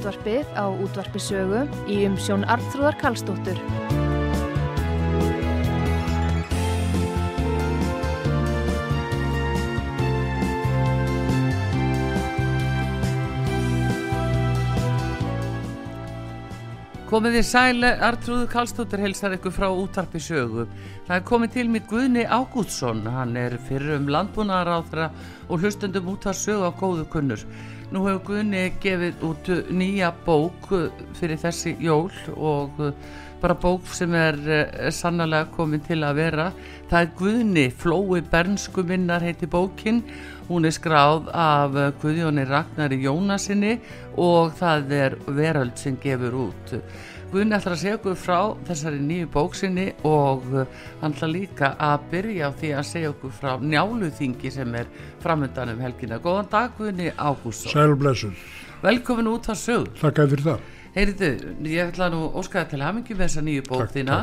útvarpið á útvarpisögu í umsjón Arnþrúðar Karlsdóttur. Komið þið sæle, Artrúður Kallstóttir heilsar ykkur frá útarpi sögu. Það er komið til mitt Guðni Ágútsson, hann er fyrir um landbúnaðaráðra og hlustundum út að sögu á góðu kunnur. Nú hefur Guðni gefið út nýja bók fyrir þessi jól og bara bók sem er sannlega komin til að vera. Það er Guðni, Flói Bernsku minnar heiti bókinn. Hún er skráð af Guðjóni Ragnari Jónasinni og það er Veröld sem gefur út. Guðni ætlar að segja okkur frá þessari nýju bóksinni og hann ætlar líka að byrja á því að segja okkur frá njáluþingi sem er framöndan um helgina. Góðan dag Guðni Ágússon. Sælblessun. Velkomin út á sög. Takk fyrir það. Heyrðu, ég ætla nú óskaða til hamingi með þessa nýju bók þína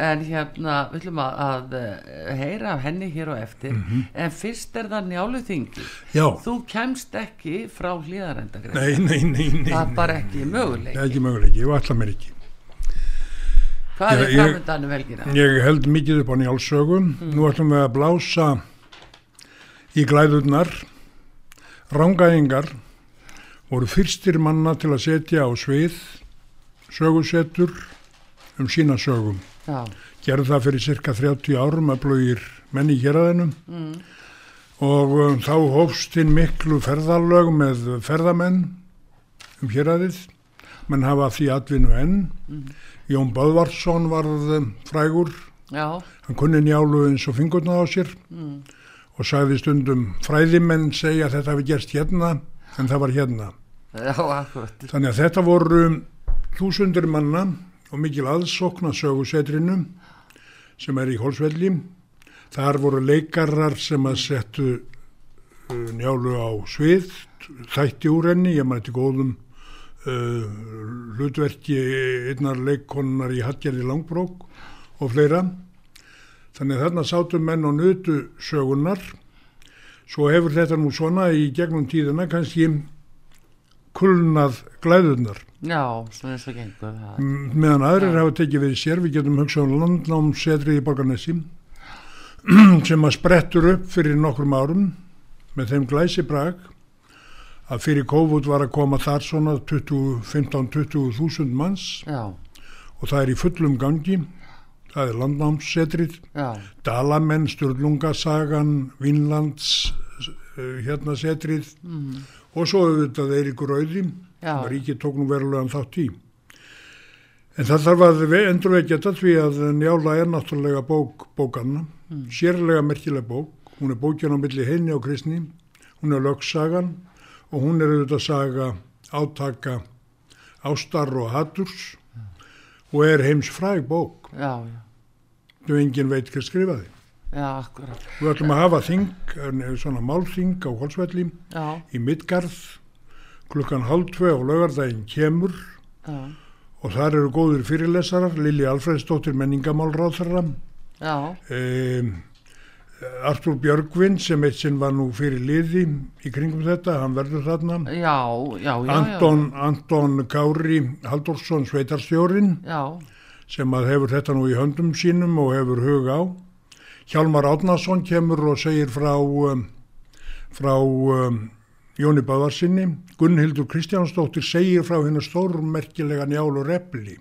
en hérna við ætlum að, að eh, heyra af henni hér og eftir en fyrst er það njáluþingi Mhm. Já. þú kemst ekki frá hlýðarendagrein Nei, nei, nei, nei. það er bara nei. ekki möguleik er ekki möguleiki, ég ætla mér ekki. hvað er Ég- ég- framöndan um helgina? Ég held mikið upp á njálsögum. Nú ætlum við að blása í glæðurnar. Rángaðingar voru fyrstir manna til að setja á svið sögusetur um sína sögum. já, Gerði það fyrir cirka 30 árum að blögir menni í héræðinum mm, og um, þá hófst inn miklu ferðarlög með ferðamenn um héræðið. Menn hafa því atvinnu enn. Jón Böðvarsson varð frægur. já, Hann kunni njálu eins og fingurna á sér mm, og sagði stundum fræðimenn segja þetta hafi gerst hérna en það var hérna. Þannig að þetta voru þúsundur manna og mikil aðsokna sögusetrinu sem er í Hólsvelli. Þar voru leikarar sem að settu uh, njálu á svið, þætti úr henni, ég maður til góðum uh, hlutverki einnar leikkonar í Hallgerði Langbrók og fleira. Þannig að þarna sátu menn og nutu sögunar. Svo hefur þetta nú svona í gegnum tíðina kannski kulnað glæðunar. já, svona eins og gengur meðan aðrir hafa tekið við sér, við getum hugsað um landnámsetrið í Borgarnesi sem að sprettur upp fyrir nokkrum árum með þeim glæsi brag að fyrir COVID var að koma þar svona 20 15-20 þúsund manns já, og það er í fullum gangi. Það er landnámsetrið já, Dalamenn, Sturlungasagan Vinlands hérna setrið mm, og svo auðvitað Eiríkur Auði sem ríkið tók nú verulegan þátt í. En það þarf að endurvekja þetta því að Njála er náttúrulega bók bókanna, sérlega merkileg bók. Hún er bókin á milli heini og kristni, hún er lögsagan og hún er auðvitað saga átaka ástar og haturs og er heims fræg bók. já, já, Nú engin veit hver skrifaði. Já, Við ætlum að hafa þing, eh, svona málþing á Holsvelli já, í Midgarð klukkan hálf tvö á laugardaginn kemur. Já, og þar eru góður fyrirlesarar, Lili Alfredsdóttir menningamálráðherra, já, um, Artur Björgvin sem eitt sinn var nú fyrir liði í kringum þetta, hann verður þarna, já, Anton, Anton Kári Halldórsson Sveitarstjórin sem að hefur þetta nú í höndum sínum og hefur hug á. Hjálmar Átnason kemur og segir frá, um, frá um, Jóni Báðarsinni. Gunnhildur Kristjánsdóttir segir frá hennar stórmerkilega njálu repli.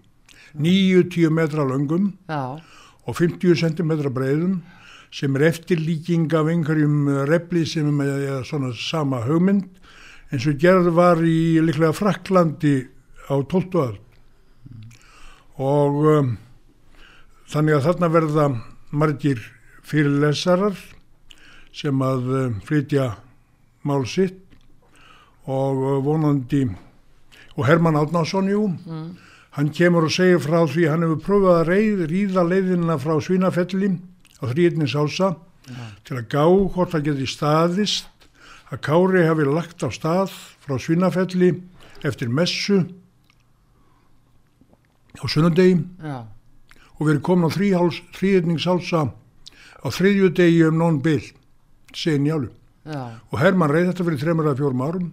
90 metra löngum já, og 50 cm breiðum sem er eftirlíking af einhverjum repli sem er eða svona sama hugmynd eins og gerð var í líklega Fraklandi á 12. öld og um, þannig að þarna verða margir fyrirlesarar sem að um, flytja mál sitt og uh, vonandi og Hermann Átnásson, jú, hann kemur og segir frá því hann hefur pröfað að reið, ríða leiðina frá Svínafelli á þrýðnins ása til að gá hvort það geti staðist að Kári hafi lagt á stað frá Svínafelli eftir messu á sunnudegi já, og verið komin á þrýðningsálsa á þriðju degi um nón bil, segir njálu. já, Og Hermann reið þetta fyrir þreymur að fjórum árum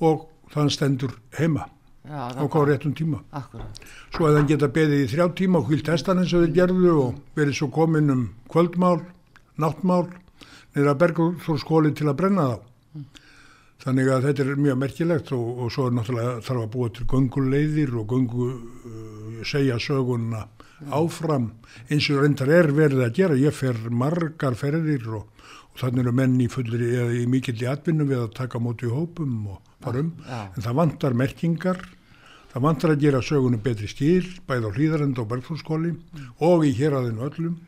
og þann stendur heima já, á hvað réttum tíma. akkurat, Svo að hann geta beðið í þrjá tíma og hvilt hestan eins og þeir gerðu og verið svo komin um kvöldmál, náttmál, niður að bergþórskóli til að brenna þá. Þannig að þetta er mjög merkilegt og, og svo er náttúrulega þarf að búa til gönguleiðir og göngu uh, segja söguna áfram eins og reyndar er verið að gera. Ég fer margar ferðir og, og þannig eru menn í fullri eða í mikill í atvinnu við að taka móti í hópum og fara um. já, En það vantar merkingar, það vantar að gera sögunum betri stíl, bæð á hlýðarend og bergþórskóli og í héraðinu öllum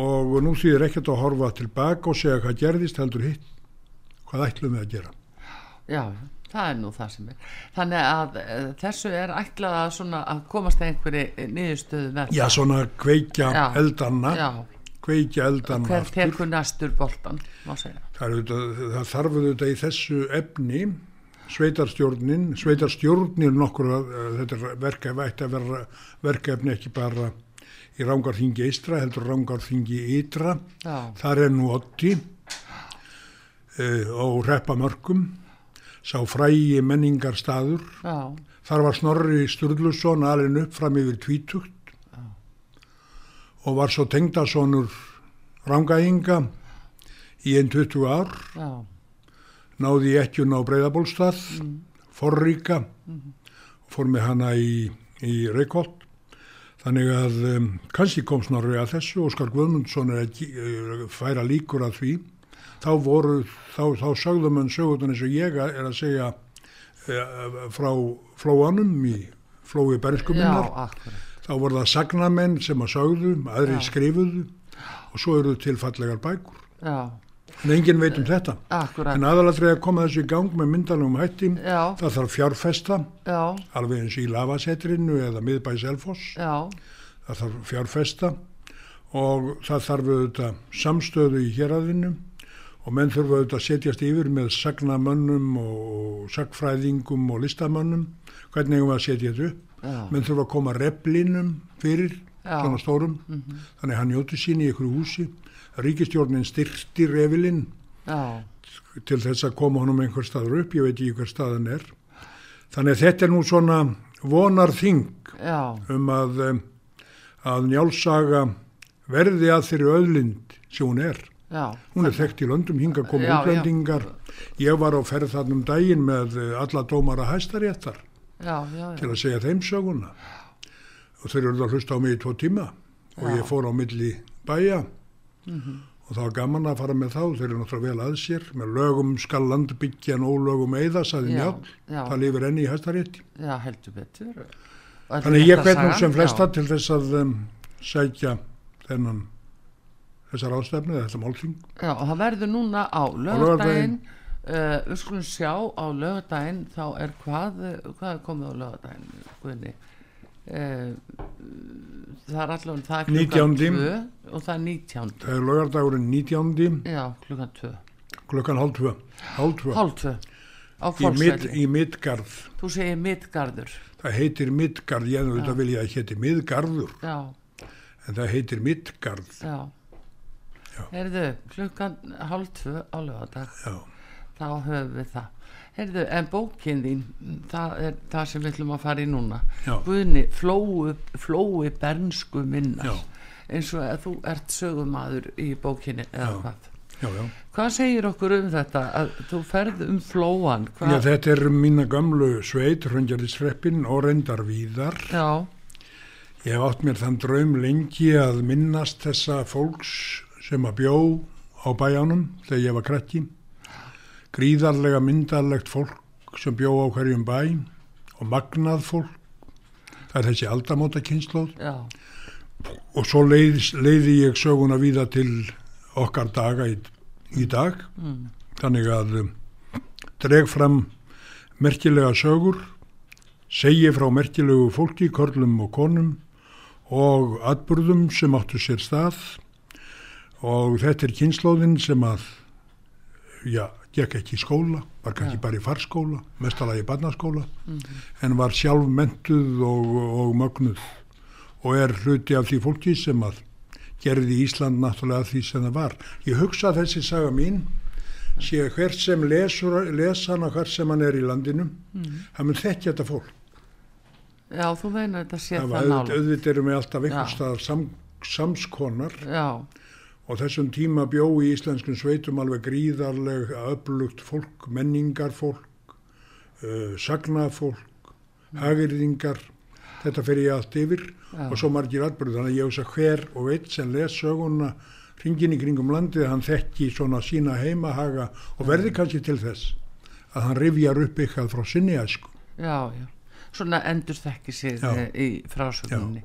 og nú þýðir ekkert að horfa tilbaka og segja hvað gerðist heldur hitt, hvað ætlum við að gera. já, það er nú það sem er. Þannig að e, þessu er ætlað að að komast einhverju niðurstöðu með Já, svona kveikja Já. eldanna, já, kveikja eldanna hver tekur næstur boltan Það, það þarf auðvitað í þessu efni sveitarstjórnin, sveitarstjórnir nokkur að þetta er verkefni, ætti að vera verkefni ekki bara í rángarþingi eistra, heldur rángarþingi ytra. já, Þar er nú otti uh, og reppa mörgum, sá frægi menningar staður. já, Þar var Snorri Sturluson alin upp fram yfir tvítugt og var svo tengdasonur rángahinga í einn 20 ár, já, náði ekkjun á Breiðabólstað, forríka, fór með hana í, í Reykholt. Þannig að um, kannski kom snorri að þessu Óskar Guðmundsson er að uh, færa líkur að því þá voru, þá, þá sögðum hann sögurnar eins og ég er að segja uh, frá flóanum í flói bernskuminnar þá voru það sagnamenn sem að sögðu, aðri Já. skrifuðu og svo eru tilfallegar bækur. já, En enginn veit um þetta. akkurat. En aðalatrið að koma þessu í gang með myndalum hætti, já, það þarf fjárfesta, já, alveg eins í lavasetrinu eða miðbæ Selfoss, já, það þarf fjárfesta og það þarf auðvitað samstöðu í héræðinu og menn þurfa auðvitað að setjast yfir með sagnamönnum og sagfræðingum og listamönnum, hvernig eigum við að setja þetta upp? já, menn þurfa að koma replinum fyrir Já. svona stórum. Þannig að hann njóti sín í ykkur húsi. Ríkistjórnin styrti refilinn já, til þess að koma honum einhver staður upp. Ég veit ekki hver staðan er. Þannig þetta er nú svona vonar þing um að em, að njálsaga verði að þeirri öðlind sem hún er já, hún er þekkt í löndum, hinga já. útlendingar ég var á ferð þarna um daginn með eh, alla dómara hæstaréttar. Já, já, til að segja þeim söguna. Og þeir eru að hlusta á mig í tvo tíma. Og ég fór á milli bæja. Og það var gaman að fara með þá. Þeir eru náttúrulega vel að sér. Með lögum skal land byggja en ólögum eða saði já. það lifir enni í hæstarétti. Já, heldur betur. Og þannig ég hvet nú sem flesta til þess að um, sækja þennan þessar ástefni eða þetta málþing. Já, og það verður núna á lögadaginn uh, við skulum sjá á lögadaginn þá er hvað eh, hvað er komið á lögadaginn Guðni? Uh, það er allavega það er klukkan 19.. tvö og það er 19. það er lögardagurinn 19. Já, klukkan 2 klukkan hálf 2 á í, mid, í Midgarð þú segir Midgarður. Það heitir Midgarð, ég hefði þetta vilja að héti Midgarður já, en það heitir Midgarð já Já. Heyrðu, klukkan hálf 2 á lögadag þá höfum við það. Heyrðu, en bókin þín það er það sem við ætlum að fara í núna. Guðni, flói, flói bernsku minnar. Já. eins og að þú ert sögumadur í bókinni eða hvað? Já, já. hvað segir okkur um þetta að þú ferð um flóan já þetta er mína gamlu sveit Hröngjarðisreppin og reyndar víðar. Já, ég hef átt mér þann draum lengi að minnast þessa fólks sem að bjó á bæjanum þegar ég var krakki. Gríðarlega myndarlegt fólk sem bjó á hverjum bæ og magnað fólk. Það er þessi aldamóta kynnslóð og svo leiði, leiði ég söguna víða til okkar daga í, í dag. Þannig að um, dreg fram merkilega sögur segi frá merkilegu fólki, körlum og konum og atburðum sem áttu sér stað og þetta er kynnslóðin sem að já, gekk ekki í skóla var kannski Já. bara í farskóla mestalagi barnaskóla en var sjálf mentuð og, og mögnuð og er hluti af því fólki sem að gerði Ísland náttúrulega því sem það var. Ég hugsa þessi saga mín sé að hver sem lesur, lesan og hver sem hann er í landinu, hann mun þekkja þetta fólk. já, þú meinar þetta sé Það það var auðvitað, nála auðvitað erum við alltaf Já. einhvers staðar sam, samskonar já, og þessum tíma bjó í íslenskum sveitum alveg gríðarlega öflugt fólk, menningarfólk, uh, sagnafólk, hagirðingar, þetta fer ég allt yfir Já. og svo margir atbyrðu þannig að ég hugsa hver og veit sem les söguna hringin í kringum landið hann þekki svona sína heimahaga og verði kannski til þess að hann rifjar upp eitthvað frá sinni æsku. já, já svona endur þekki sig Já. eh, í frásögninni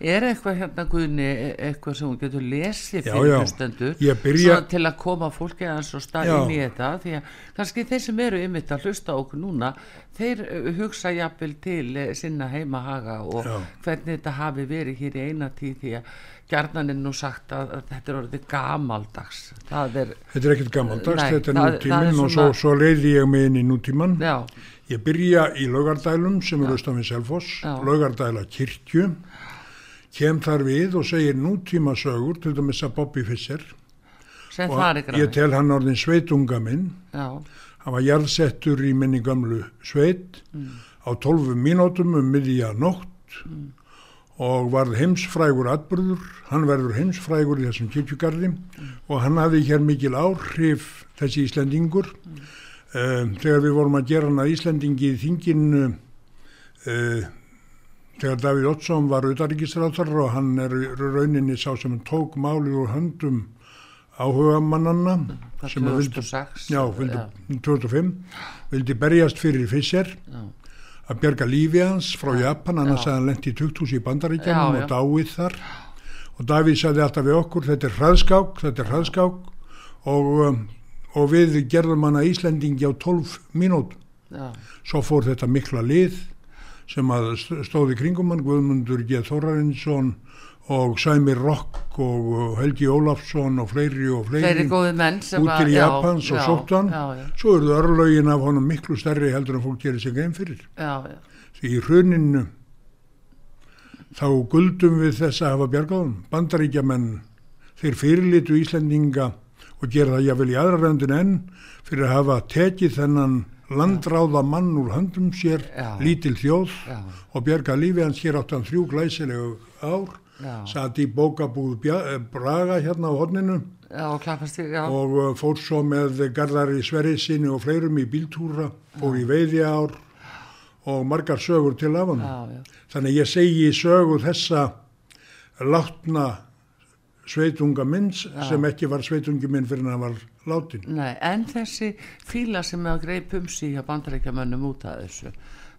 er eitthvað hérna Guðni e- eitthvað sem hún getur lesið fyrir já. hlustendur byrja- til að koma fólki aðeins og stað inn í þetta því að kannski þeir sem eru ymmit að hlusta okkur núna þeir eh, hugsa jafnvel til eh, sinna heimahaga og Já. hvernig þetta hafi verið hér í eina tíð því að gjarnan er nú sagt að, að þetta er orðið gamaldags er, Þetta er ekkert gammaldags, Nei, þetta er nútíminn og svo, svo leiði ég mig inn í nútíman. Ég byrja í laugardælum sem er austan við Selfoss, laugardæla kirkju, kem þar við og segir nútíma sögur, til dæmis að Bobby Fischer. Sem og ég tel hann orðin sveitunga minn, já, hann var jarðsettur í minni gamlu sveit Mm. á 12 mínútum um miðja nótt Mm. og varð heimsfrægur atbyrður, hann verður heimsfrægur í þessum kirkjugarði Mm. og hann hafði hér mikil áhrif þessi Íslendingur. Mm. Um, þegar við vorum að gera hann að Íslendingi í þinginu uh, þegar Davíð Oddsson var utaríkisráþar og hann er rauninni sá sem tók málið úr höndum áhugamannanna Hvað, sem að 2006 Já, vildi, 2005 vildi berjast fyrir Fischer Já. að bjarga lífi hans frá Japan annars Já. að hann lendi í 2000 í Já, bandaríkjanum já. og dáið þar og Davíð sagði alltaf við okkur þetta er hraðskák, þetta er hraðskák og, um, og við gerðum hana Íslendingi á 12 mínút Já, svo fór þetta mikla lið sem að st- stóði kringum hann Guðmundur G. Þórarinsson og Sæmir Rokk og Helgi Ólafsson og fleiri og fleiri fleiri góði menn sem út til Japans og já, Já, já, svo eru örlögin af honum miklu stærri heldur en fólk gerir sig grein fyrir. Já, já, því í hruninu þá guldum við þess að hafa bjargáðum bandaríkjamenn þeir fyrirlitu Íslendinga og gera það jáfnvel í aðra röndin enn fyrir að hafa tekið þennan landráða mann úr höndum sér Já. lítil þjóð já, og bjarga lífi hans hér átt hann þrjú glæsilegu ár. Já, satt í bókabúð eh, Braga hérna á hodninu já, já, og uh, fór svo með Garðari Sverrisinni og fleirum í bíltúra fór í veiði ár og margar sögur til af hann já, já, þannig ég segi sögu þessa látna sveitunga minns sem ekki var sveitungi minn fyrir hann var látin nei, en þessi fíla sem að greip um sig hjá bandaríkjamönnum út af þessu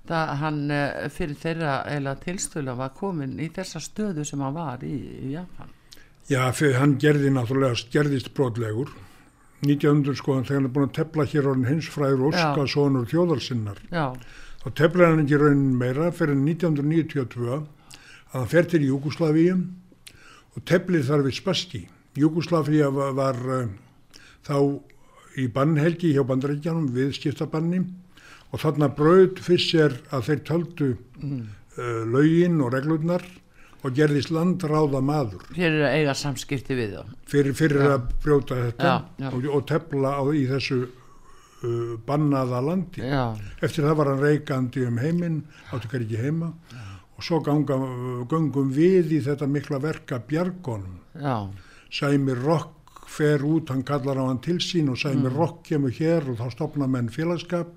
það hann eh, fyrir þeirra eða tilstöla var komin í þessa stöðu sem hann var í, í Japan. Já, fyrir hann gerði náttúrulega gerðist brotlegur. 1900 sko þegar hann er búin að tepla hér orðin hinsfræður Óska sonur þjóðarsinnar já, þá teflaði hann ekki raunin meira fyrir 1992 að hann fer til Júgoslavíum og teflir þar við Spassky. Júgoslavíja var, var uh, þá í bannhelgi hjá bandaríkjanum við skiptabanni og þarna brauð fyrst er að þeir töldu mm. uh, lögin og reglurnar og gerðist landráða maður fyrir að eiga samskipti við þá fyrir, fyrir Já. að brjóta þetta Já, já. Og, og tefla á, í þessu uh, bannaða landi. Eftir það var hann reikandi um heiminn, áttu hver ekki heima og svo ganga, göngum við í þetta mikla verka bjargonum. já, Sæmi Rokk fer út, hann kallar á hann til sín og Sæmi Mm. Rokk kemur hér og þá stopna menn félagskap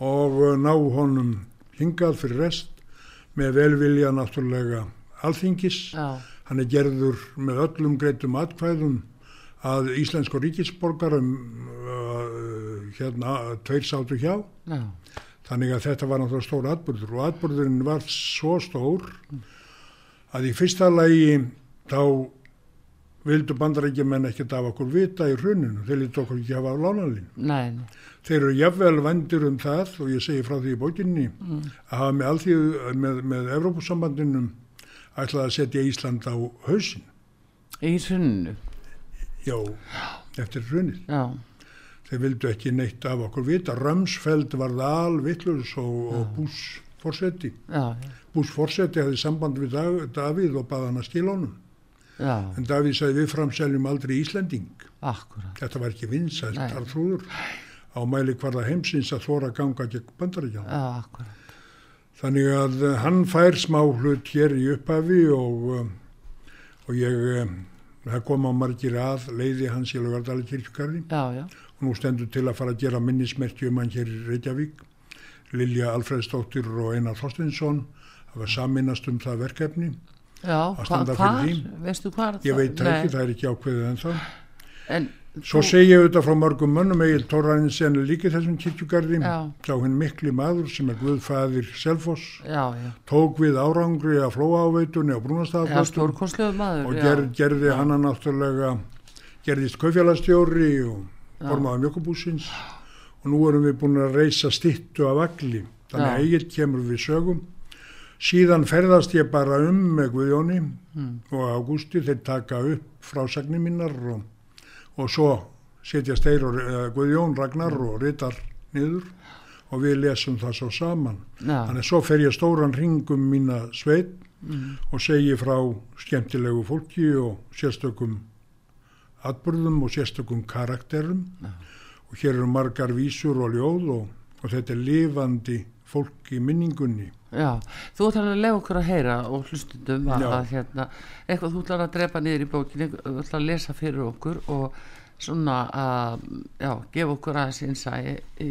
og uh, ná honum hingað fyrir rest með velvilja náttúrulega alþingis. já, Hann er gerður með öllum greitum atkvæðum að íslensku ríkisborgarum uh, hérna tveir sátu hjá. já, Þannig að þetta var náttúrulega stór atbyrður og atbyrðurinn var svo stór að í fyrsta lagi þá vildu bandarækjumenn ekkert af okkur vita í hruninu, þeir lítu okkur ekki hafa á lánalín. nei, nei, Þeir eru jafnvel vendur um það og ég segi frá því í bókinni að hafa með alþýðu, með, með Evrópusambandinum ætlaði að setja Ísland á hausin, í hrunnu já, eftir hrunið. já, Þeir vildu ekki neitt af okkur vita, Römsfeld var það alvillus og, og Bús fórseti. já, já, Bús fórseti hafði samband við Davíð og baða hann að skila honum. já, En Davíð sagði við framseljum aldrei Íslending. akkurat Þetta var ekki vinsælt Nei. arþrúður á mæli hvarða heimsins að þóra ganga gegn bandaríkjana. já, akkurat Þannig að eh, hann fær smá hlut hér í upphafi og, um, og ég, um, það kom á margir að leiði hans í Laugardali kirkjugarði já, já, nú stendur til að fara að gera minnismerki um hann hér í Reykjavík. Lilja Alfredsdóttir og Einar Þorstinsson hafa saminast um það verkefni. já, Að hva, standa hvar fyrir því. veistu hvar Ég veit það ekki, það er ekki ákveðið en þá. en Svo segi ég auðvitað frá mörgum mönnum Egil Tórarinsen er líka þessum kirkjugarði. Já. Sá hinn mikli maður sem er Guðfæðir Selfoss, já, já, tók við árangri af flóaveitunni á já, Brúnastaflöstum stórkonslegu maður og ger, gerði hann náttúrulega, gerðist kaufélagstjóri og formaði mjökubúsins og nú erum við búin að reysa stittu af agli. Þannig að Egil kemur við sögum. Síðan ferðast ég bara um með Guðjóni Mm. og Ágústi, þeir taka upp frásagnir mínar og, og svo setja steir og uh, Guðjón Ragnar og ritar niður og við lesum það svo saman. já, Þannig að svo fer ég stóran ringum mína sveit Mm. og segi frá skemmtilegu fólki og sérstökum atbyrðum og sérstökum karakterum. Og hér eru margar vísur og ljóð og, og þetta er lifandi fólk í minningunni. já, þú ætlar að lega okkur að heyra og hlustundum að, að hérna, eitthvað þú ætlar að drepa niður í bókinni þú ætlar að lesa fyrir okkur og svona að, já, gefa okkur aðeins innsæi í,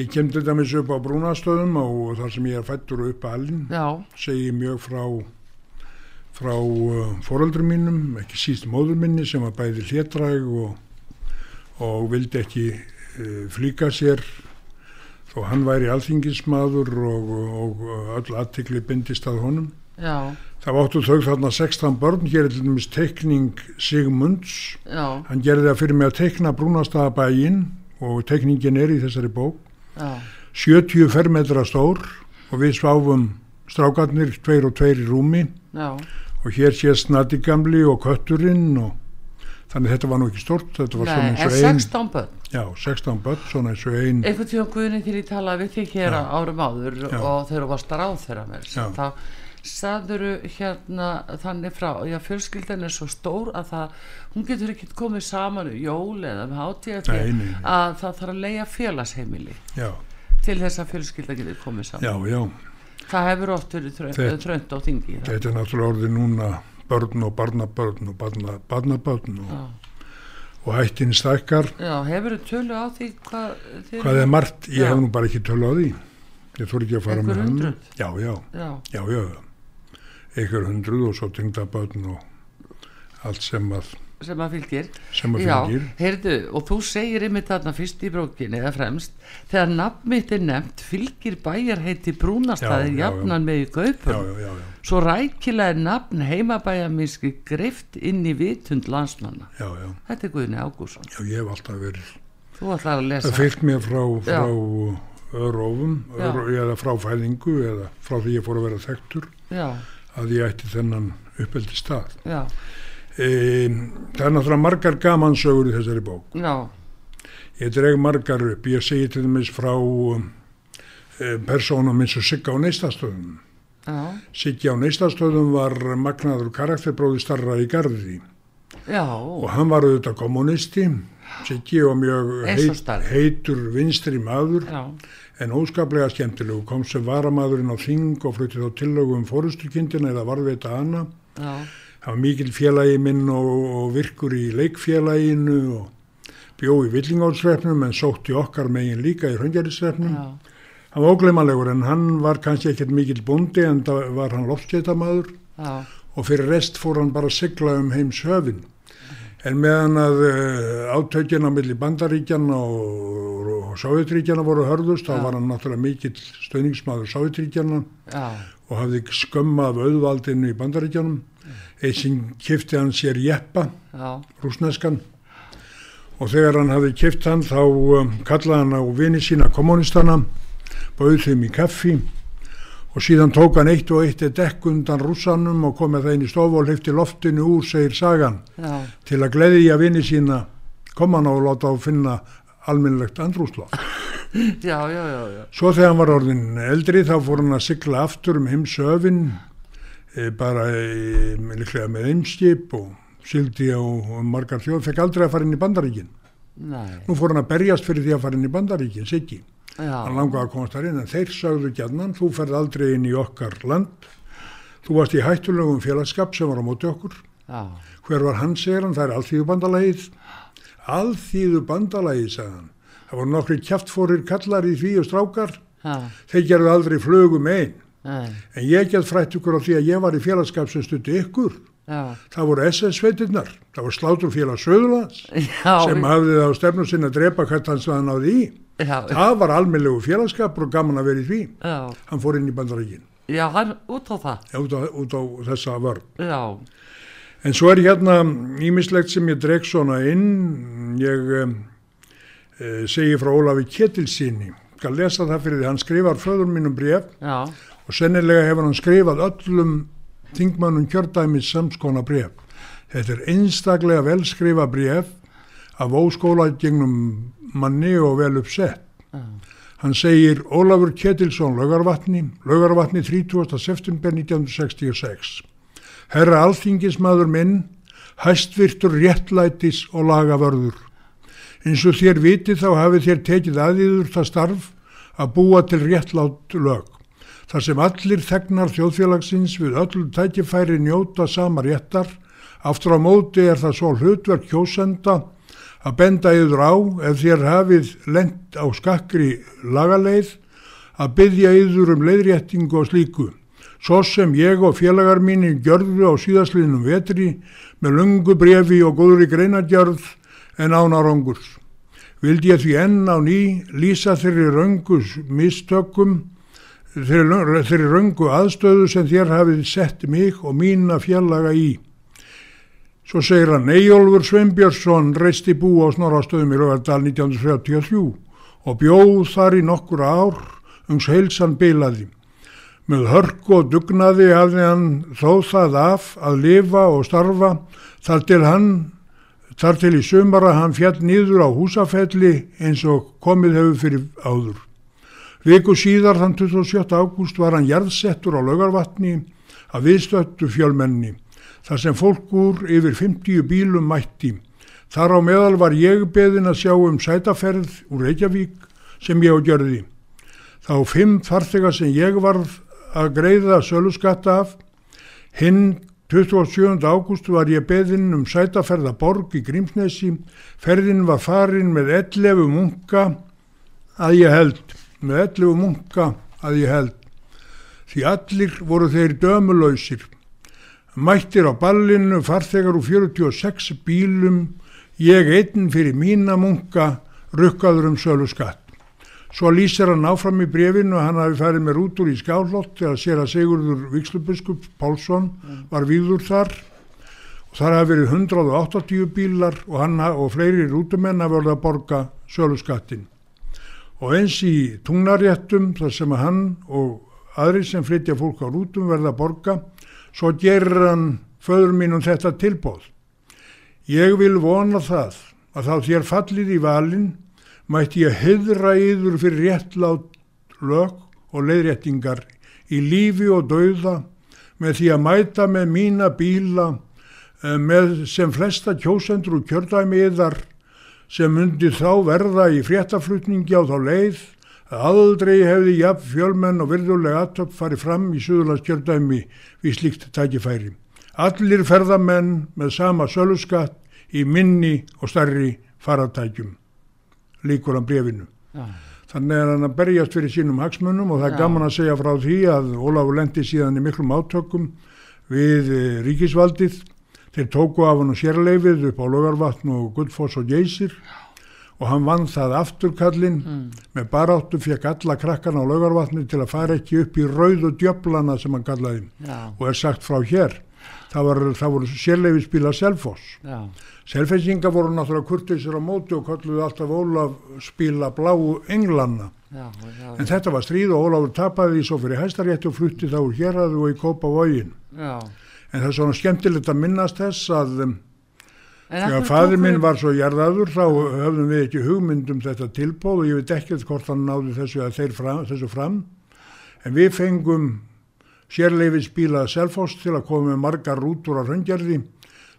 Ég kem til dæmis upp á Brúnastöðum og þar sem ég er fættur upp að já, segi mjög frá frá uh, foreldrum mínum, ekki síst móður minni sem var bæði hlétræg og, og vildi ekki uh, flýka sér. Þó hann væri alþingismadur og, og, og öll aðtikli bindist að honum. já, Það áttu þau þarna 16 börn, hér er til dæmis teikning Sigmunds, já, hann gerði það fyrir mig að teikna Brúnastaðabægin og teikningin er í þessari bók. já, 70 fermetra stór og við sváfum strákarnir tveir og tveir í rúmi. Já, og hér sést Nati Gamli og Kötturinn og þannig að þetta var nú ekki stort, þetta var svona nei, eins en og ein 16 börn já, 16 börn, svona eins og ein einhvern tíma guðni þegar ég talaði við þig hér Já. árum áður Já. og þegar þú varst ráð þeirra Já. þá saðuru hérna þannig frá, já fjölskyldan er svo stór að það, hún getur ekki komið saman um jól eða með hátíða nei. að það þarf að leia félagsheimili já, til þess að fjölskylda getur komið saman já, já, það hefur oft verið þrönd, þrönd á þingi? þetta er náttúrulega orðið núna börn og barnabörn og barna, barnabörn og, Já. og hættin stækkar. Já, hefur þú tölu á því hvað, þið- hvað er margt, ég Já. hef nú bara ekki tölu á því. Ég þór ekki að fara Einhver með hann. hundruð? já, já, já, já, já. Einhver hundruð og svo tengdabörn og allt sem að sem að fylgir. Sem að Já, fylgir. heyrðu, og þú segir einmitt þarna fyrst í brókinni eða fremst þegar nafn mitt er nefnt fylgir bæjarheiti brúnastæði Já, já, já. jafnan með í já, gaupum já, já, já, svo rækilega er nafn heimabæjarminski greift inn í vitund landsmanna. Já, já, þetta er Guðni Ágússon já, ég hef alltaf verið þú ætlar að það fylgt mér frá, Já. frá örófum Já. ör, eða frá fæðingu eða frá því ég fór að vera þekktur já, að ég ætti þennan uppeldi stað já, það er náttúrulega margar gamansögur í þessari bók. Já, ég dreg margar upp, ég segi til dæmis frá um, e, persónum eins og Sigga á neistastöðum já, Siggi á neistastöðum var magnaður karakterbróði starra í garði. Já. Og hann var auðvitað kommunisti Siggi og mjög og heit, heitur vinstri maður já, en óskaplega skemmtilegu kom sem varamadurinn á þing og flutti þá tillögu um fórustukindina eða varðveita hana. Já, hann var mikil félagi minn og, og virkur í leikfélaginu og bjó í villingálsrefnum en sótti okkar megin líka í hröngjarisrefnum já, hann var ógleymanlegur en hann var kannski ekkert mikil bóndi en það var hann loftskeitamæður já, og fyrir rest fór hann bara að sigla um heims höfin en meðan að uh, átökjana milli bandaríkjana og, og Sovjetríkjana voru hörðust þá var hann náttúrulega mikill stöðningsmaður Sovjetríkjana já, og hafði skömma af auðvaldinu í bandaríkjanum eitt sem kifti hann sér jeppa, rúsneskan og þegar hann hafði kift hann þá um, kallaði hann á vini sína kommunistana bauð þeim í kaffi og síðan tók hann eitt og eitt dekk undan rússanum og kom með það inn í stofu og hlifti loftinu úr, segir sagan já, til að gleðja vini sína. Kom hann á og láta á finna almennilegt andrúsloft já, já, já, já. Svo þegar hann var orðin eldri þá fór hann að sigla aftur um heimsöfin e, bara e, líklega með einskip og sildi á margar þjóð, fekk aldrei að fara inn í bandaríkin. Nei, Nú fór hann að berjast fyrir því að fara inn í bandaríkin, Siggi. Hann langaði að komast þar inn en þeir sögðu gjarnan, þú ferð aldrei inn í okkar land. Þú varst í hættulegum félagskap sem var á móti okkur. já, Hver var hann, segir hann, það er alþýðu bandalagið. Alþýðu bandalagið, sagði hann. Það voru nokkri kjaftfórir kallar í því og strákar. já, Þeir gerðu aldrei flugum einn. Nei, En ég get frætt ykkur á því að ég var í félagskap sem stutti ykkur. já, Það voru SS-sveitirnar. Það var sláturfélag Söðurlands sem hafði það á stefnu sinna að drepa hvert hans að hann náði í. já, Það var almennlegu félagskapur og gaman að vera í því. já, Hann fór inn í bandarækin já, hann út á það, út á, út á þessa vörn. já, En svo er hérna ímislegt sem ég dreg svona inn. Ég um, e, segi frá Ólafi Ketilsíni. Skal lesa það fyrir því. Hann skrifar föður mínum bref já, og sennilega hefur hann skrifað öllum þingmannum kjördæmis samskona bref. Þetta er einstaklega velskrifa bref af óskóla gegnum manni og vel uppsett. já, Hann segir Ólafur Ketilsson Laugarvatni, Laugarvatni 30. september 1966. Herra alþingismadur minn, hæstvirtur réttlætis og lagavörður. Eins og þér vitið þá hafið þér tekið aðýður það starf að búa til réttlátt lög. Þar sem allir þegnar þjóðfélagsins við öll tækifæri njóta sama réttar, aftur á móti er það svo hlutverk kjósenda að benda yður á ef þér hafið lent á skakri lagaleið að byggja yður um leiðréttingu og slíku. Svo sem ég og félagar mínir gjörðu á síðastliðnum vetri með lungu brefi og góðri greinagjörð en ánarangurs. Vildi ég því enn á ný lýsa þeirri röngus mistökum, þeirri, röngu aðstöðu sem þér hafið sett mig og mína félaga í. Svo segir hann, Eyjólfur Sveinbjörnsson reisti bú á Snorrastöðum í Rögardal 1933 og bjóð þar í nokkur ár uns heilsan bilaði. Með hörku og dugnaði hafði hann þó það af að lifa og starfa þar til hann, þar til í sumara hann fjall nýður á húsafelli eins og komið hefur fyrir áður. Viku síðar þann 27. ágúst var hann jarðsettur á laugarvatni að viðstöttu fjölmenni þar sem fólk úr yfir 50 bílum mætti. Þar á meðal var ég beðin að sjá um sætaferð úr Reykjavík sem ég á gjörði. Þá fimm farþegar sem ég varð að greiða söluskatta af. Hinn 27. ágúst var ég beðin um sætaferða borg í Grímsnesi. Ferðin var farin með 11 munka að ég held. Með 11 munka að ég held. Því allir voru þeir dömulausir. Mættir á ballinu farþegar úr 46 bílum, ég einn fyrir mína munka, rukkaður um sölu skatt. Svo lýsir hann áfram í brefinu að hann hafi farið með rútur í skálott þegar sér að Sigurður Víkslubiskup Pálsson var víður þar og þar hafi verið 180 bílar og og fleiri rútumenn hafi verið að borga sölu skattin. Og eins í tungnaréttum þar sem að hann og aðri sem flytja fólk á rútum verða að borga svo gerir hann föður mínum þetta tilbóð. Ég vil vona það að þá þér fallið í valin mætti ég heðra yður fyrir réttlát lög og leiðréttingar í lífi og dauða með því að mæta með mína bíla eh, með sem flesta kjósendur og kjördæmi yðar sem myndi þá verða í fréttaflutningi á þá leið að aldrei hefði jafn fjölmenn og virðulega aðtöpp farið fram í Suðurlandskjördæmi við slíkt tækifæri. Allir ferðamenn með sama söluskatt í minni og starri faratækjum. Líkur hann brefinu. Já. Þannig er hann að berjast fyrir sínum hagsmunum og það er Já. gaman að segja frá því að Ólafur lendi síðan í miklum átökum við eh, ríkisvaldið. Þeir tóku af hann og sérleifið upp á Laugarvatn og Guldfoss og Geysir og hann vann það afturkallinn með baráttu fekk alla krakkana á Laugarvatni til að fara ekki upp í rauðu djöflana sem hann kallaði Já, og er sagt frá hér. Það, var, það voru sérleifi spila Selfoss. Selfessinga voru náttúrulega kurteisir á móti og kalluðu alltaf Ólaf spila bláu englanna. já, já, En þetta var stríð og Ólafur tapaði því svo fyrir hæstarétti og flutti þá úr héræðu og í kópa vógin. já. En það er svona skemmtilegt að minnast þess að um, þegar tóku minn var svo jarðaður þá höfðum við ekki hugmynd um þetta tilbóð og ég veit ekkert hvort hann náði þessu, fram, þessu fram. En við fengum sérleifis bíla Selfoss til að koma með margar rútur á raungerði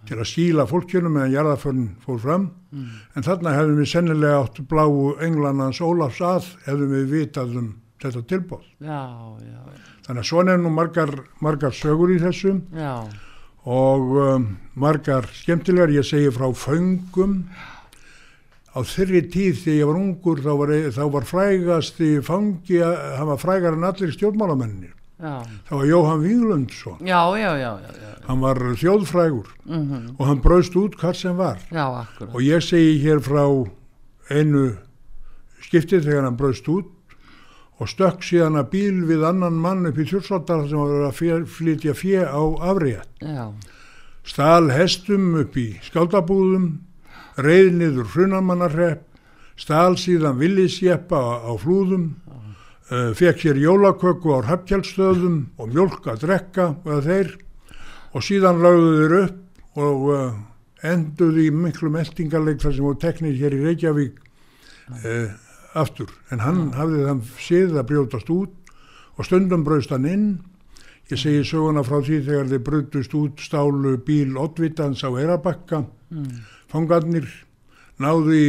til að skíla fólkjunu meðan jarðaförn fór fram. En þarna hefðum við sennilega átt bláu englanans Ólafs að hefðum við vitað um þetta tilbóð. Já, já, Þannig að svona er nú margar, margar sögur í þessu. Já, og um, margar skemmtilegar, ég segi frá föngum. Á þeirri tíð þegar ég var ungur þá var, þá var frægasti fangi, hann var frægar en allir stjórnmálamennir. já, Það var Jóhann Víglundsson, já, já, já, já, hann var þjóðfrægur. Mhm, og hann braust út hvað sem var. Og ég segi hér frá einu skiptið þegar hann braust út og stökk síðan að bíl við annan mann upp í þjórnsvaldar sem var að flytja fjö á afrétt. já, Stal hestum upp í skáldabúðum, reið niður hrunamannarrepp, stal síðan villisjeppa á, á flúðum, uh, fekk sér jólaköku á hafkjálstöðum og mjólk að drekka eða þeir og síðan lögðu þeir upp og uh, enduðu í miklu meldingarleik þar sem voru teknir hér í Reykjavík uh, aftur. En hann hafði þann séð að brjótast út og stundum braust hann inn Ég segi söguna frá því þegar þeir brutust út stálu bíl Ottvitans á Erabakka. Fangarnir náðu í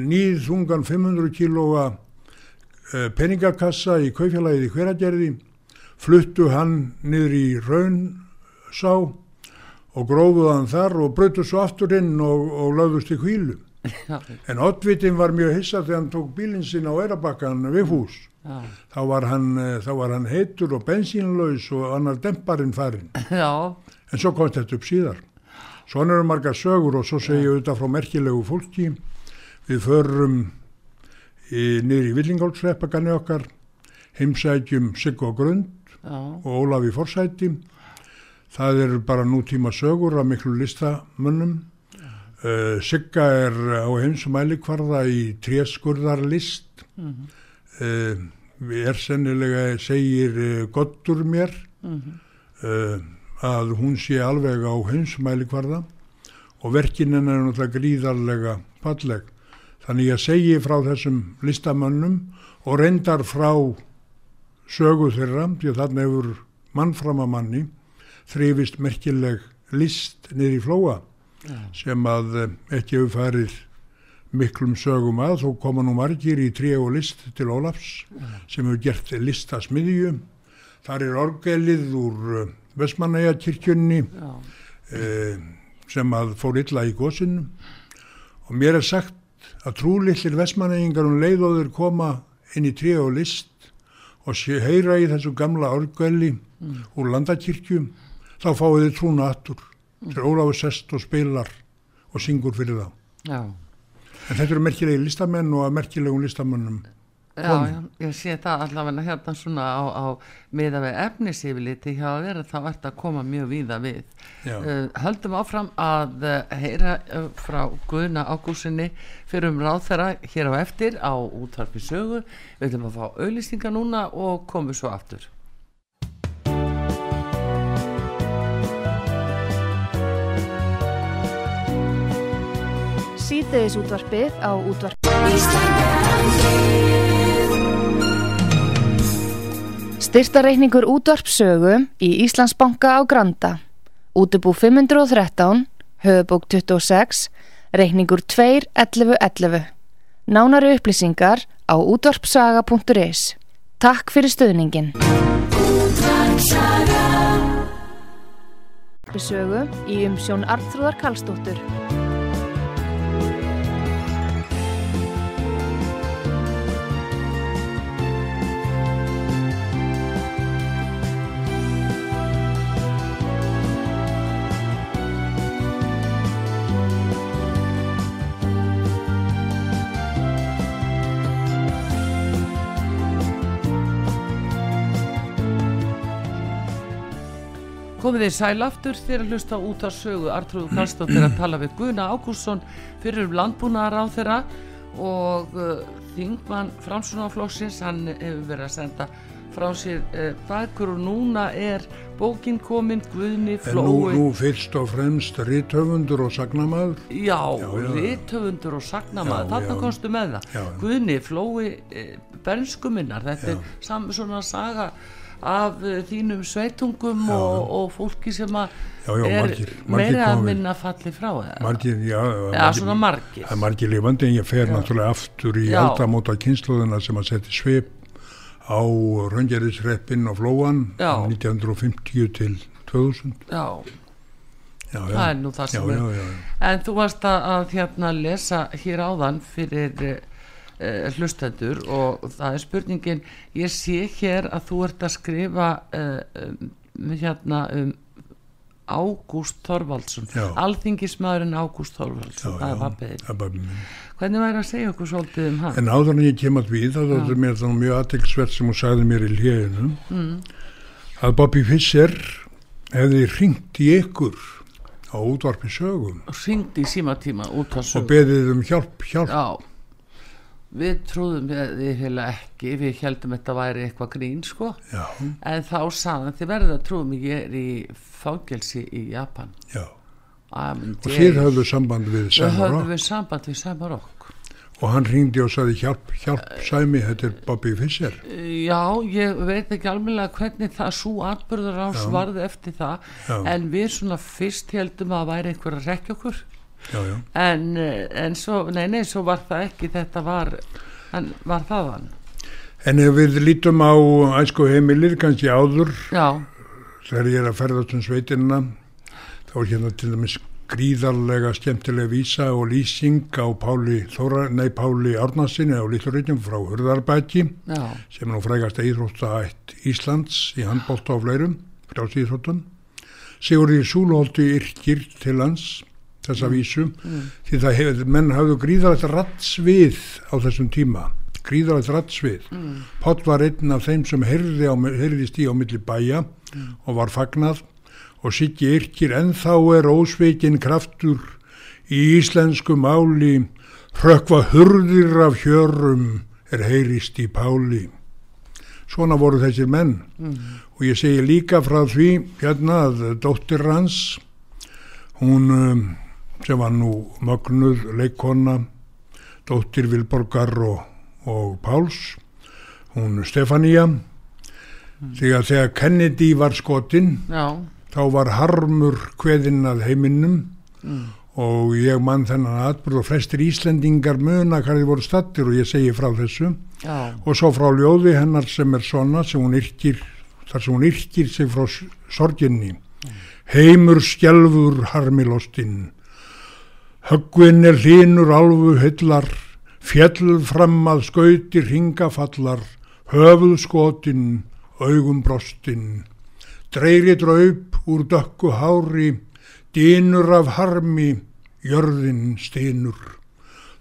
nýð þungan 500 kílóa eh, peningakassa í kaufélagið í hveragerði, fluttu hann niður í Raunsá og grófuðu hann þar og brutu svo aftur inn og, og lögðust í hvílu. En Oddvitin var mjög hissa þegar hann tók bílinn sinn á Eirabakkan við hús. Þá var hann, eh, þá var hann heitur og bensínlaus og annar demparinn farinn. já, En svo komst þetta upp síðar. Svona eru margar sögur og svo ég auðvitað frá merkilegu fólki. Við förum í Villingóldsreppakanni okkar, heimsækjum Siggo Grund já, og Ólafi Forsæti. Það eru bara nútíma sögur af miklu listamönnum. Uh, Sigga er á heimsumælikvarða í tréskurðarlist. Mhm. Uh, er sennilega, segir uh, Goddur mér, Mhm. uh, að hún sé alveg á heimsumælikvarða og verkin hennar er náttúrulega gríðarlega falleg. Þannig ég segi frá þessum listamönnum og reyndar frá sögu þeirra, því að þarna hefur mannframamanni þrifist merkileg list niður í flóa sem að eh, ekki hefur farið miklum sögum að, þó koma nú margir í trí og list til Ólafs sem hefur gert listasmiðju. Þar er orgelið úr Vestmannaja kirkjunni já, eh, sem að fór illa í gósinu og mér er sagt að trúlillir Vestmannægingar um leiðóður koma inn í trí og list og heyra í þessu gamla orgeli úr landakirkju þá fáið þið trúna aftur þegar Ólafur sest og spilar og syngur fyrir þá. já. En þetta eru merkilegi listamenn og að merkilegum listamennum. Já, já, ég sé það allavega hérna svona á, á miða við efnisífiliti hjá að vera þá ert að koma mjög víða við. Uh, höldum áfram að uh, heyra uh, frá Guðna Ágúsinni fyrir um ráð þeirra hér á eftir á útvarpi sögu. Við ætlum að fá auðlýsingar núna og komum svo aftur. Síðdeðis útvarpið á útvarp. Styrtareikningur útvarpsögu í Íslandsbanka á Granda. Útubú 513, höfubók 26, reikningur 2.11.11. Nánari upplýsingar á útvarpsaga.is. Takk fyrir stöðningin. Útvarpsögu í umsjón Arnþrúðar Karlsdóttur. Komið þið sæl aftur þegar hlusta út af sögu. Artrúðu Karlsdóttir að tala við Guðna Ágússon fyrir um landbúnaðar á þeirra og uh, Þingmann Framsunaflokksins, hann hefur verið að senda frá sér uh, bækur og núna er bókin komin Guðni En nú, Flói. nú fyrst og fremst rithöfundur og sagnamaður. Já, Já, já. rithöfundur og sagnamaður, þarna komstu með það. Já. Guðni, Flói, eh, bernskuminnar þetta er sam, svona saga af uh, þínum sveitungum og, og fólki sem að Já, já, er margir- margir meira að minna falli frá? Margir, já, Já, svona margir. Er margir lifandi en ég fer náttúrulega aftur í aldamóta kynsluðuna sem að setja svip á Röngeriðsreppin og Flóan Já. 1950 til 2000. Já, það er nú það sem já, er. En þú varst að, að hérna lesa hér áðan fyrir uh, hlustendur og það er spurningin, ég sé hér að þú ert að skrifa uh, um, hérna um Ágúst Þorvaldsson Já. Alþingismæðurinn Ágúst Þorvaldsson, það er pappið það er minn. Hvernig væri að segja okkur svolítið um hann? En áður en ég kem að við, þá er mér það mjög aðtilsvert sem hún sagði mér í hljeginu, mm. að Bobby Fischer hefði ringt í ykkur á útvarpi sögum Ringdi í símatíma út að og beðið um hjálp, hjálp. Já Við trúðum við heila ekki, við heldum þetta væri eitthvað grín sko. Já, En þá sagðan þið verður að trúum ég er í fangelsi í Japan. Amen, Og þið höfðu samband við við samband við Samarokk og hann ringdi og sagði hjálp, hjálp Sæmi, þetta er Bobby Fischer. Já, ég veit ekki alveg hvernig það svo atbyrður á svarði eftir það. Já. En við svona fyrst heldum að væri einhver að rekja okkur Já, já. En, en svo, nei, nei, svo var það ekki, þetta var, en var það hann En ef við lítum á æsku heimilir, kannski áður, Já, þegar ég er að ferðast um sveitinna, þá er hérna til dæmis gríðarlega skemmtileg vísa og lýsing á Páli, Þóra, nei, Páli Árnarsinni á Littluríkjum frá Hurðarbæki já, sem er nú frægast íþróttaætt Íslands í handbólta á fleirum, frjáls íþróttum. Sigurði Súlholti yrkir til hans þessa vísu því það hefur, menn hafðu gríðarlegt rattsvið á þessum tíma gríðarlegt rattsvið. Mm. Páll var einn af þeim sem heyrði á, heyrðist í á milli bæja og var fagnað. Og Siggi yrkir ennþá er ósveikin kraftur í íslensku máli. Hrökkva hurðir af hjörum er heyrist í páli. Svona voru þessir menn. Og ég segi líka frá því hérna að dóttir hans hún um, sem var nú mögnuð leikona dóttir Vilborgar og, og Páls hún Stefania þegar þegar Kennedy var skotin já, þá var harmur kveðinn að heiminum og ég mann þennan atbyrð og flestir Íslendingar muna hvað þið voru stattir og ég segi frá þessu. Já, og svo frá ljóði hennar sem er svona sem hún yrkir þar sem hún yrkir sig frá sorginni. Heimur skjálfur harmilostinn höggvinn er hlínur alvu hillar fjell fram að skauti ringafallar höfuð skotin augum brostin dreiri draup úr dökku hári dýnur af harmi jörðin steinur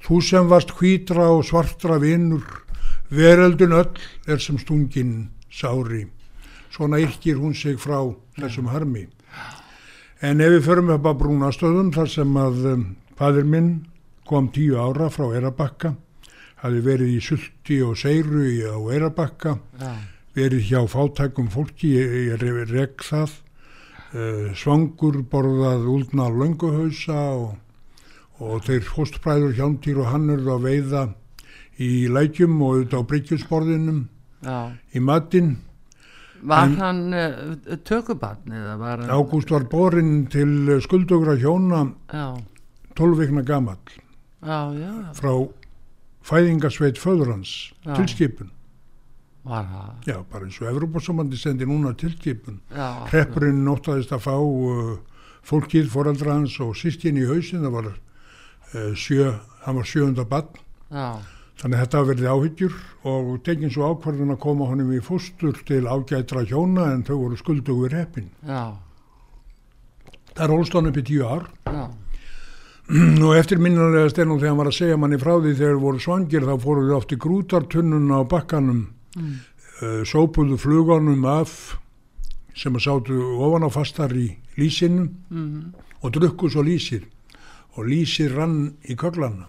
þú sem varst hvítra og svartra vinur veröldun öll er sem stungin sári. Svona yrkir hún sig frá þessum harmi. En ef við förum upp á brúnastöðum þar sem að um, fadir minn kom tíu ára frá Eirabakka hafi verið í sulti og seiru á Eirabakka já, verið hjá fátækum fólki, ég, ég rek það, uh, svangur borðað úldna lönguhausa og, og þeir hóstbræður hjálmtýr og hann eruð að veiða í lækjum og auðvitað á bryggjusborðinum já. í matinn. var hann uh, tökubarn eða var hann Ágúst var borinn til skuldugra hjóna já, 12 vikna gamall já, já, frá fæðingasveit föður hans, Já. tilskipun. Já, bara eins og Evrópasamandi sendi núna tilskipun. Hreppurinn nóttaðist að fá uh, fólkið, foreldra hans og sískin í hausin, það var uh, sjö, hann var sjöunda bann, þannig að þetta verið áhyggjur og tekinn svo ákvarðun að koma honum í fóstur til ágætra hjóna en þau voru skuldugur hreppin. Það er upp í tíu ár já, og eftir minnulega stennum þegar hann var að segja manni frá því þegar þeir voru svangir þá fóru þau oft í grútartunnuna á bakkanum, mm. uh, sópuðu flugunum af sem að sátu ofan á fastar í lísinu mhm, og drukku svo lísir og lísir rann í köglana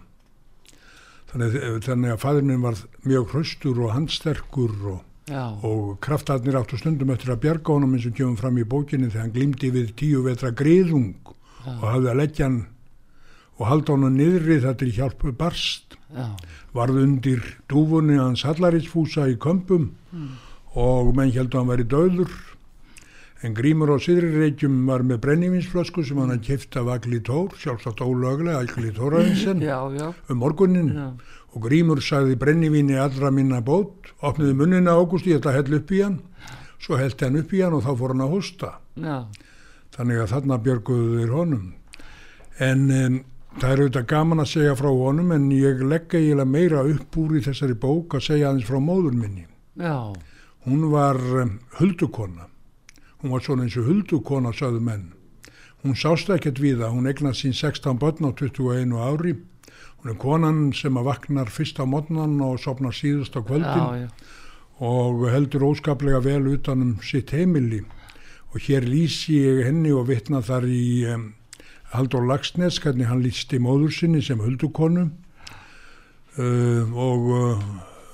þannig, þannig að fæður minn var mjög hraustur og handsterkur og, já, og kraftarnir áttu stundum eftir að bjarga honum eins og kemum fram í bókinni þegar hann glýmdi við tíu vetra griðung og hafði að leggja hann og halda honum niðri það til hjálpu barst. Já, varð undir dúfunni hans Hallarísfúsa í kömpum og menn heldur hann væri döður en Grímur á Sýðrireykjum var með brennivinsflösku sem hann að kifta af Agli Tór, sjálfsagt ólöglega Agli Tóraðinsen um morgunin já, og Grímur sagði brennivíni allra minna bót, opniði munnina Ágústi þetta hell upp í hann, svo hellti hann upp í hann og þá fór hann að hosta já, þannig að þarna björguðu þeir honum. En um, það er auðvitað gaman að segja frá honum en ég legg eiginlega meira upp úr í þessari bók að segja aðeins frá móður minni. Já, hún var um, huldukona. Hún var svona eins og huldukona sögðu menn. Hún sást ekkert við það, hún eignast sín 16 börn á 21 ári. Hún er konan sem að vaknar fyrst á modnan og sopnar síðust á kvöldin já, já, og heldur óskaplega vel utanum sitt heimili. Og hér lýsi ég henni og vitna þar í um, Haldur Lagsnes hvernig hann lýsti móður sinni sem huldukonu uh, og uh,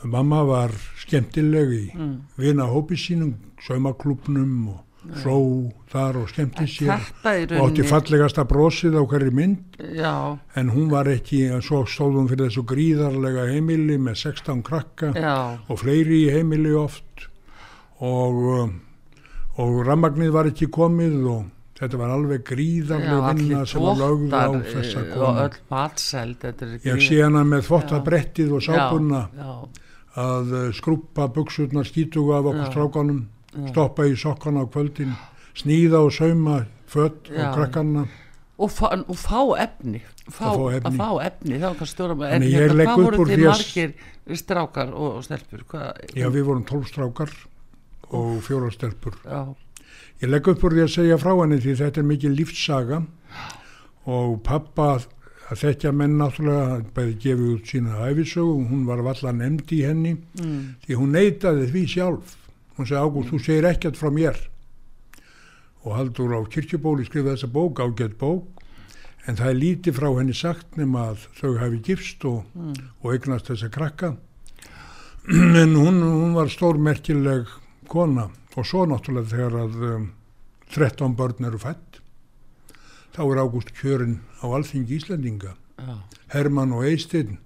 mamma var skemmtileg í mm. vina hópi sínum saumaklubnum og hló þar og skemmti sér. og átti fallegasta brosið á hverju mynd. Já, en hún var ekki, svo stóð hún fyrir þessu gríðarlega heimili með 16 krakka já, og fleiri í heimili oft. Og, um, og rammagnið var ekki komið og þetta var alveg já, gríðarlega vinna sem var lögð á tóttar þessa konu. Ég sé hana með þvottabrettið og sápunna já, að uh, skrúpa buksurnar skítuga af okkur Já. strákanum, stoppa í sokkana á kvöldin, sníða og sauma fött Já. og krakkanna og, fá, og fá efni fá, Að fá efni. að fá efni þá kannski ég hérna, legg hvað voru þið margir strákar og, og stelpur hvað, Já, við vorum tólfstrákar og fjóra stelpur. já, Ég legg upp úr því að segja frá henni því þetta er mikið lífssaga og pappa að þekkja menn náttúrulega bæði gefið út sína æfisögu, hún var valla nefnd í henni mm, því hún neitaði því sjálf. Hún segi Ágúst, þú segir ekkert frá mér. Og Haldur á kirkjubóli skrifaði þessa bók, ágætt bók, en það er lítið frá henni sagt nema að þau hafi gifst og, og eignast þessa krakka. En hún, hún var stórmerkileg kona og svo náttúrulega þegar að um, 13 börn eru fætt, þá er Ágúst kjörin á alþingi Íslendinga. já, Hermann og Eistinn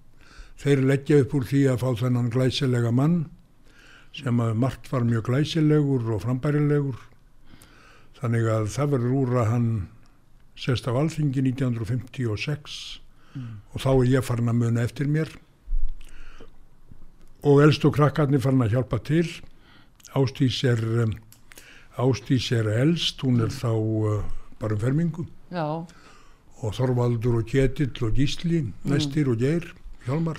þeir leggja upp úr því að fá þennan glæsilega mann sem að margt var mjög glæsilegur og frambærilegur. Þannig að það verður úr að hann sest á alþingi 1956 og þá er ég farin að muna eftir mér. Og elstu krakkarnir farin að hjálpa til Ástís er um, Ástís er elst, hún er þá uh, bara um fermingu. Já, og Þorvaldur og Ketill og Gísli, Nestir og Geir, Hjálmar.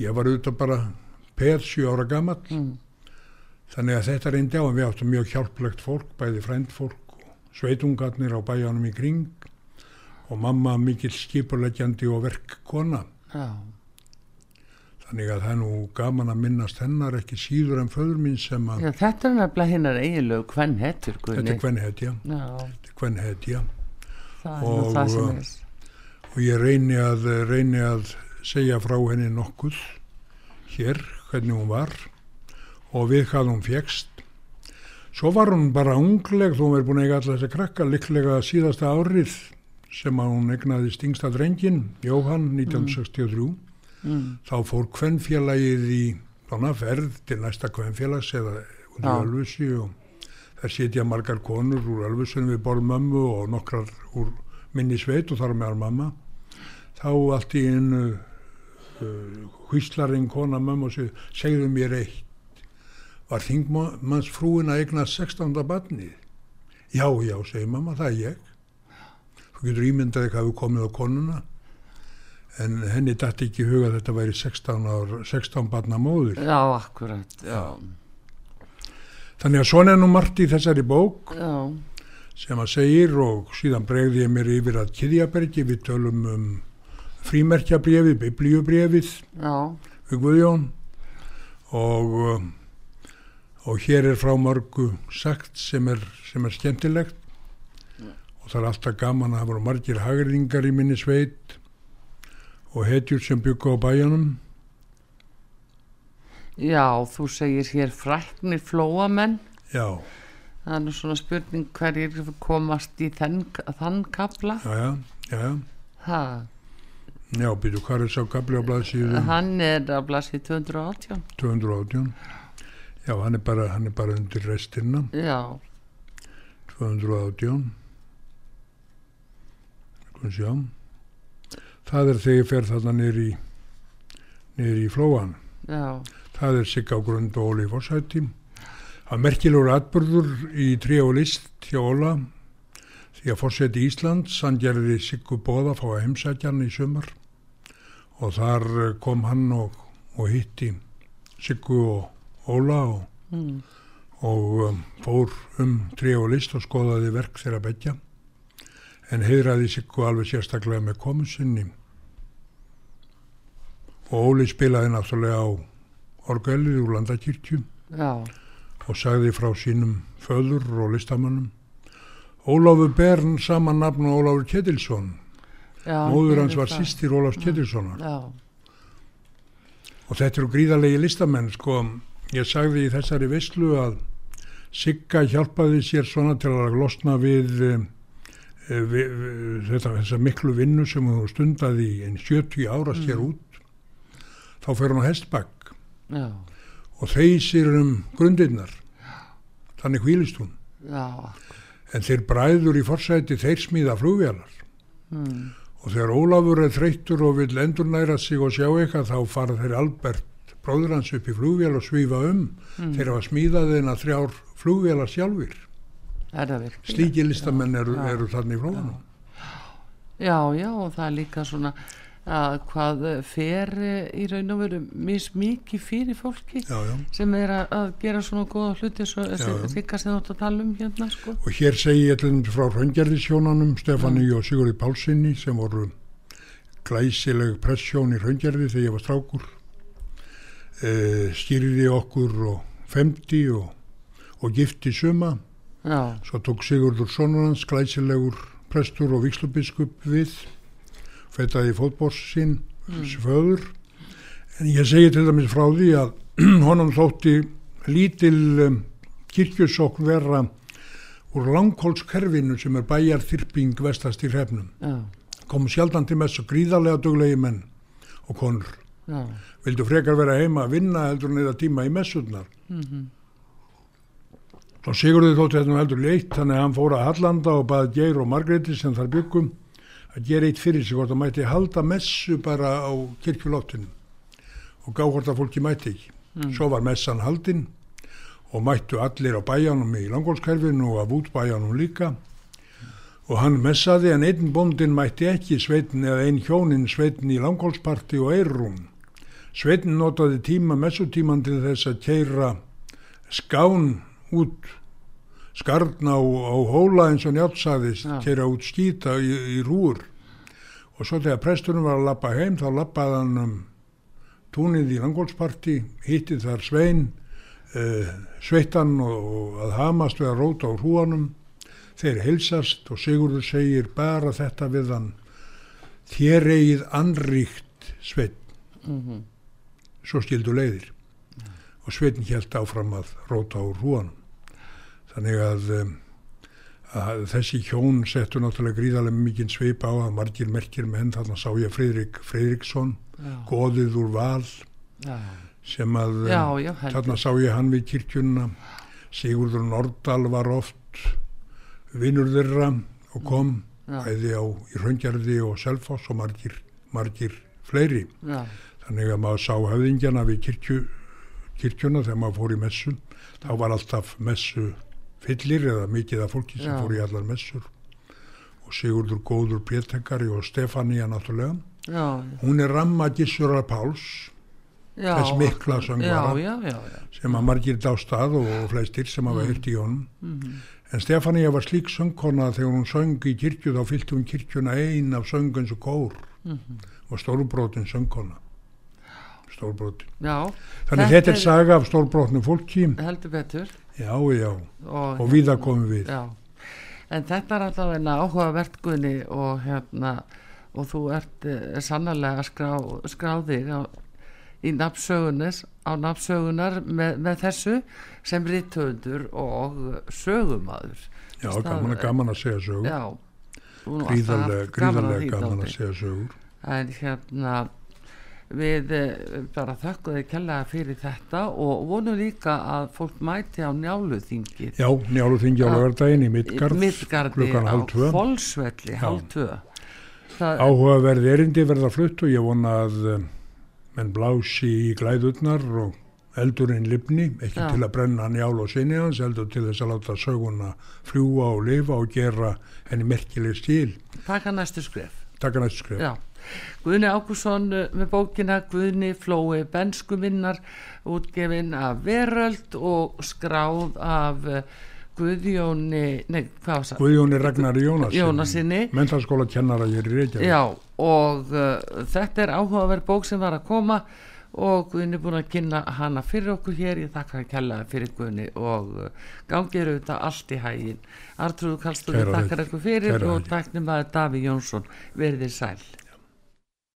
Ég var auðvitað bara peð sjö ára gamall, mm, þannig að þetta reyndi á en við áttum mjög hjálplegt fólk, bæði frændfólk og sveitungarnir á bæjanum í kring. Og mamma mikill skipuleggjandi og verkkona. já, Þannig að það er nú gaman að minnast hennar ekki síður en föður mín sem að já þetta er nefnilega hinnar eiginlegu hvern hettur þetta er hvern hetja, já, þetta er hvern hetja. það er nú það sem uh, er og ég reyni að, reyni að segja frá henni nokkuð hér, hvernig hún var og við hvað hún fegst. Svo var hún bara ungleg hún er búin að eiga alltaf þess að krakka liklega síðasta árið sem að hún egnaði stingsta drengin, Jóhann, 1963. mm, Þá fór kvennfélagið í svona ferð til næsta kvennfélags eða í Já. Ölfusi og þær sitja margar konur úr Ölfusunum við borðmömmu og nokkrar úr minni sveit og þar meðal mamma. Þá allt í einu uh, hvíslarinn kona mömmu og segir, segðu mér eitt. Var þingmanns frúin að eigna 16. barnið? Já, já, segir mamma, það er ég. Þú getur ímyndaði hvað við komið á konuna en henni dætti ekki huga að þetta væri 16, ár, 16 barna móður. já, akkurat já, Þannig að svona er nú margt í þessari bók já, sem að segir og síðan bregði ég mér yfir að Kiðjabergi. Við tölum um frímerkjabrefið, biblíubrefið við Guðjón. Og, um, og hér er frá mörgu sagt sem er, sem er skemmtilegt. Og það er alltaf gaman að það voru margir hagriðingar í minni sveit og hetjur sem byggu á bæjanum. Já, þú segir hér fræknir flóamenn. Já, það er nú svona spurning hverjir komast í þenn, þann kapla já, já, já, já. það, Já, býtu, hvað er sá kapli á blaðsíðu? Hann er að blasi 218 218? Já, hann er bara, hann er bara undir restina, já, 218. Hvað sjá? Það er þegar ég fer þarna niður í, niður í flóan. já, Það er Sigga á grund og Óli Fossætti. Það er merkilegur atbyrður í trí og list hjá Óla því að Fossætti Íslands, hann gerði Siggu bóða fá að heimsækja hann í sumar. Og þar eh, kom hann og, og hitti Siggu og Óla og, mm, og um, fór um trí og list og skoðaði verk þeirra begja en heiðraði Siggu alveg sérstaklega með komu sinni og Óli spilaði náttúrulega á orgelið úr landakirkju. Já, og sagði frá sínum föður og listamannum Ólafur Bern saman nafn og Ólafur Ketilsson. Já móður hans var það. sýstir Ólafs Ketilssonar. Já, og þetta eru gríðarlegi listamenn sko, ég sagði í þessari veislu að Sigga hjálpaði sér svona til að losna við, eh, við, við þetta, þessa miklu vinnu sem hún stundaði en 70 ára sér út þá fer hún á hestbakk já, og þeysir um grundirnar. Þannig hvílist hún. Já en þeir bræður í forsæti þeir smíða flugvélar. Mm, og þegar Ólafur er þreyttur og vill endurnæra sig og sjá eitthvað þá fara þeir Albert bróður hans upp í flugvél og svífa um. Þeir hafa smíðað þeirna þrjár flugvélar sjálfur slíki listamenn eru, já, eru þannig í flóðanum Já, já, og það er líka svona að hvað fer eh, í raun og veru mismikið fyrir fólki Já, já. sem er að, gera svona góða hluti já. þykka sem þú átt að tala um hérna sko. Og hér segi ég þeim frá Hraungerðisjónanum, Stefáni og Sigurði Pálsini sem voru glæsileg pressjón í Hraungerði þegar ég var strákur. E, stýriði okkur og femti og, og gifti suma. Já, Svo tók Sigurður sonur hans glæsilegur prestur og vikslubiskup við, fetaði fótbors sinn, mm. föður. En ég segi til dæmis frá því að honum þótti lítil um, kirkjusokk vera úr langkólskerfinu sem er bæjarþyrping vestast í hrefnum. já, Kom sjaldan til mest og gríðarlega duglegi menn og konur. já, Vildu frekar vera heima að vinna heldur en eða tíma í messurnar. Svo Sigurður þótti þetta heldur leitt þannig að hann fór að Hallanda og baði Geir og Margréti sem þar byggum að gera eitt fyrir sig hvort það mætti halda messu bara á kirkjulottinu og gá hvort að fólki mætti ekki. Svo var messan haldinn og mættu allir á bæjanum í langólskerfinu og af útbæjanum líka og hann messaði en einn bóndin mætti ekki sveitin eða einn hjónin sveitin í langólsparti og eirrún. Sveitin notaði tíma messutíman til þess að keira skán út skarn á, á hóla eins og njátt sagðist, Já. keira út skýta í, í rúur og svo þegar presturinn var að lappa heim þá lappaði hann um túnið í langólsparti, hitti þar svein uh, sveittan og, og að hamast við að róta á hrúanum þeir heilsast og Sigurður segir bara þetta við hann þér eigið anríkt sveit mhm, svo skildu leiðir. Og sveitin hjælt áfram að róta á hrúanum þannig að, um, að þessi hjón settu náttúrulega gríðarlega mikinn svip á að margir merkir menn. Þarna sá ég Friðrik Friðriksson já, goðið úr val já, sem að um, já, já, þarna sá ég hann við kirkjunna Sigurður Nordal var oft vinnur þeirra og kom Já. æði á í Hraungerði og Selfoss og margir, margir fleiri. Já, þannig að maður sá höfðingjana við kirkju, kirkjuna þegar maður fór í messu. Þá var alltaf messu fyllir eða mikið af fólki sem Já. fór í allar messur. Og Sigurður Góður Pétekari og Stefania náttúrulega. Já, hún er ramma Gissura Páls. Já. Þess mikla söngvara. Já, já, sem að margir dástað og, og flestir sem hafa hýrt í honum. En Stefania var slík söngkona að þegar hún söng í kirkju þá fylgti hún kirkjuna ein af sönguns og kór og stórbrotin söngkona. Stórbrotin Þannig Þetta þetta er er- saga af stórbrotnu fólki. heldur betur. Já, já. Og, Og víða komum við. Já, en þetta er alltaf eina áhugavert Guðni og hérna og þú ert eh, sannarlega að skrá, skrá þig á, í nafnsögunis á nafnsögunar með, með þessu sem rithöfundur og sögumadur Já, Það- gaman, gaman að segja sögur. Já, Gríðarlega, gaman að gaman að segja sögur. en hérna við eh, bara þökkum þið kella fyrir þetta og vonum líka að fólk mæti á njáluþingið Já, njálu þingi á Já. laugardaginn í Midgard, Midgardi á. Folsvelli, það, Áhugaverð erindi verða flutt og ég vona að um, menn blási í glæðurnar og eldurinn lifni, ekki Já. til að brenna njál og sinni hans, heldur til þess að láta söguna fljúa og lifa og gera henni merkileg stíl. taka næstu skref Takk að næstu skrif. Já. Guðni Ákusson með bókina Guðni Flói Benskuminnar útgefin af Veröld og skráð af eh, Guðjóni nei? Guðjóni Ragnari Jónasinni, Jónasinni. mentaskóla kennara hér í Reykjavík. Já, og uh, þetta er áhugaverð bók sem var að koma og Guðni er búin að kynna hana fyrir okkur hér, ég þakka að kella fyrir Guðni og uh, gangir auðvitað allt í hægin. Artrúðu Kallstóri Kærar þakkar ykkur fyrir Kærar og tæknum að Daví Jónsson verðið sæl.